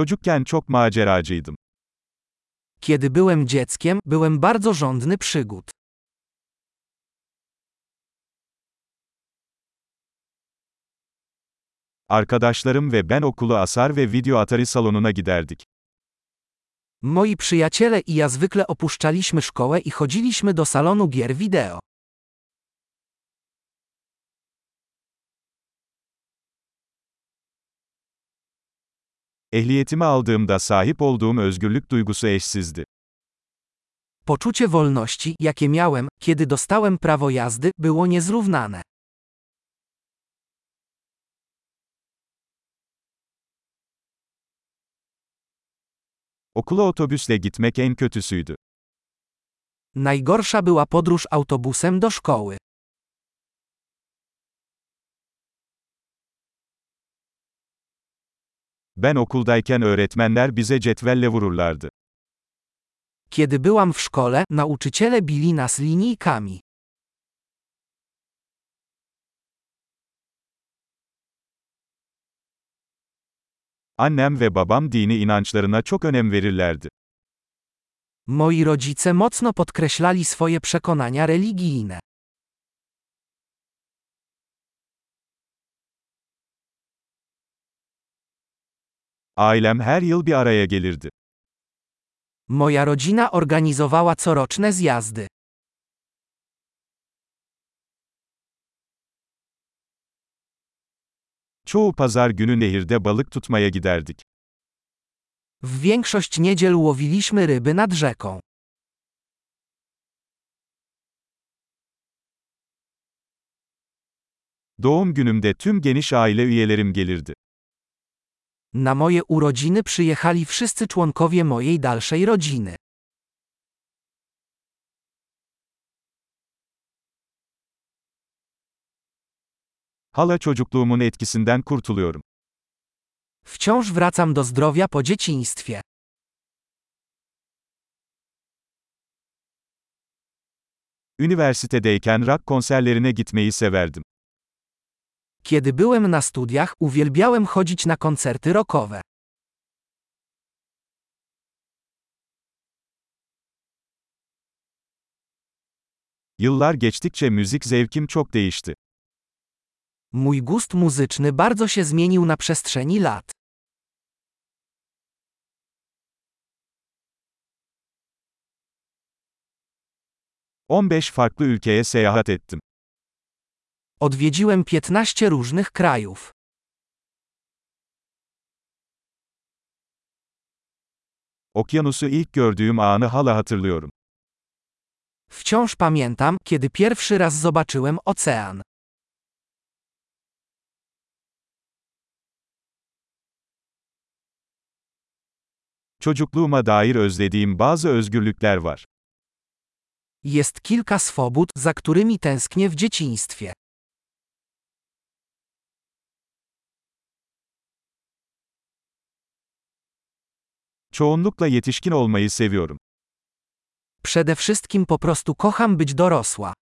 Çocukken çok maceracıydım. Kiedy byłem dzieckiem, byłem bardzo żądny przygód. Arkadaşlarım ve ben okulu asar ve video atari salonuna giderdik. Moi przyjaciele i ja zwykle opuszczaliśmy szkołę i chodziliśmy do salonu gier wideo. Ehliyetimi aldığımda sahip olduğum özgürlük duygusu eşsizdi. Poczucie wolności, jakie miałem, kiedy dostałem prawo jazdy, było niezrównane. Okula otobüsle gitmek en kötüsüydü. Najgorsza była podróż autobusem do szkoły. Ben okuldayken öğretmenler bize cetvelle vururlardı. Kiedy byłam w szkole, nauczyciele bili nas linijkami. Annem ve babam dini inançlarına çok önem verirlerdi. Moi rodzice mocno podkreślali swoje przekonania religijne. Ailem her yıl bir araya gelirdi. Moja rodzina organizowała coroczne zjazdy. Çoğu pazar günü nehirde balık tutmaya giderdik. W większość niedziel łowiliśmy ryby nad rzeką. Doğum günümde tüm geniş aile üyelerim gelirdi. Na moje urodziny przyjechali wszyscy członkowie mojej dalszej rodziny. Hala çocukluğumun etkisinden kurtuluyorum. Wciąż wracam do zdrowia po dzieciństwie. Üniversitedeyken rock konserlerine gitmeyi severdim. Kiedy byłem na studiach, uwielbiałem chodzić na koncerty rockowe. Yıllar geçtikçe müzik zevkim çok değişti. Mój gust muzyczny bardzo się zmienił na przestrzeni lat. ...15 farklı ülkeye seyahat ettim. Odwiedziłem 15 różnych krajów. Okyanusu ilk gördüğüm anı hala hatırlıyorum. Wciąż pamiętam, kiedy pierwszy raz zobaczyłem ocean. Çocukluğuma dair özlediğim bazı özgürlükler var. Jest kilka swobód, za którymi tęsknię w dzieciństwie. Çoğunlukla yetişkin olmayı seviyorum. Przede wszystkim po prostu kocham być dorosła.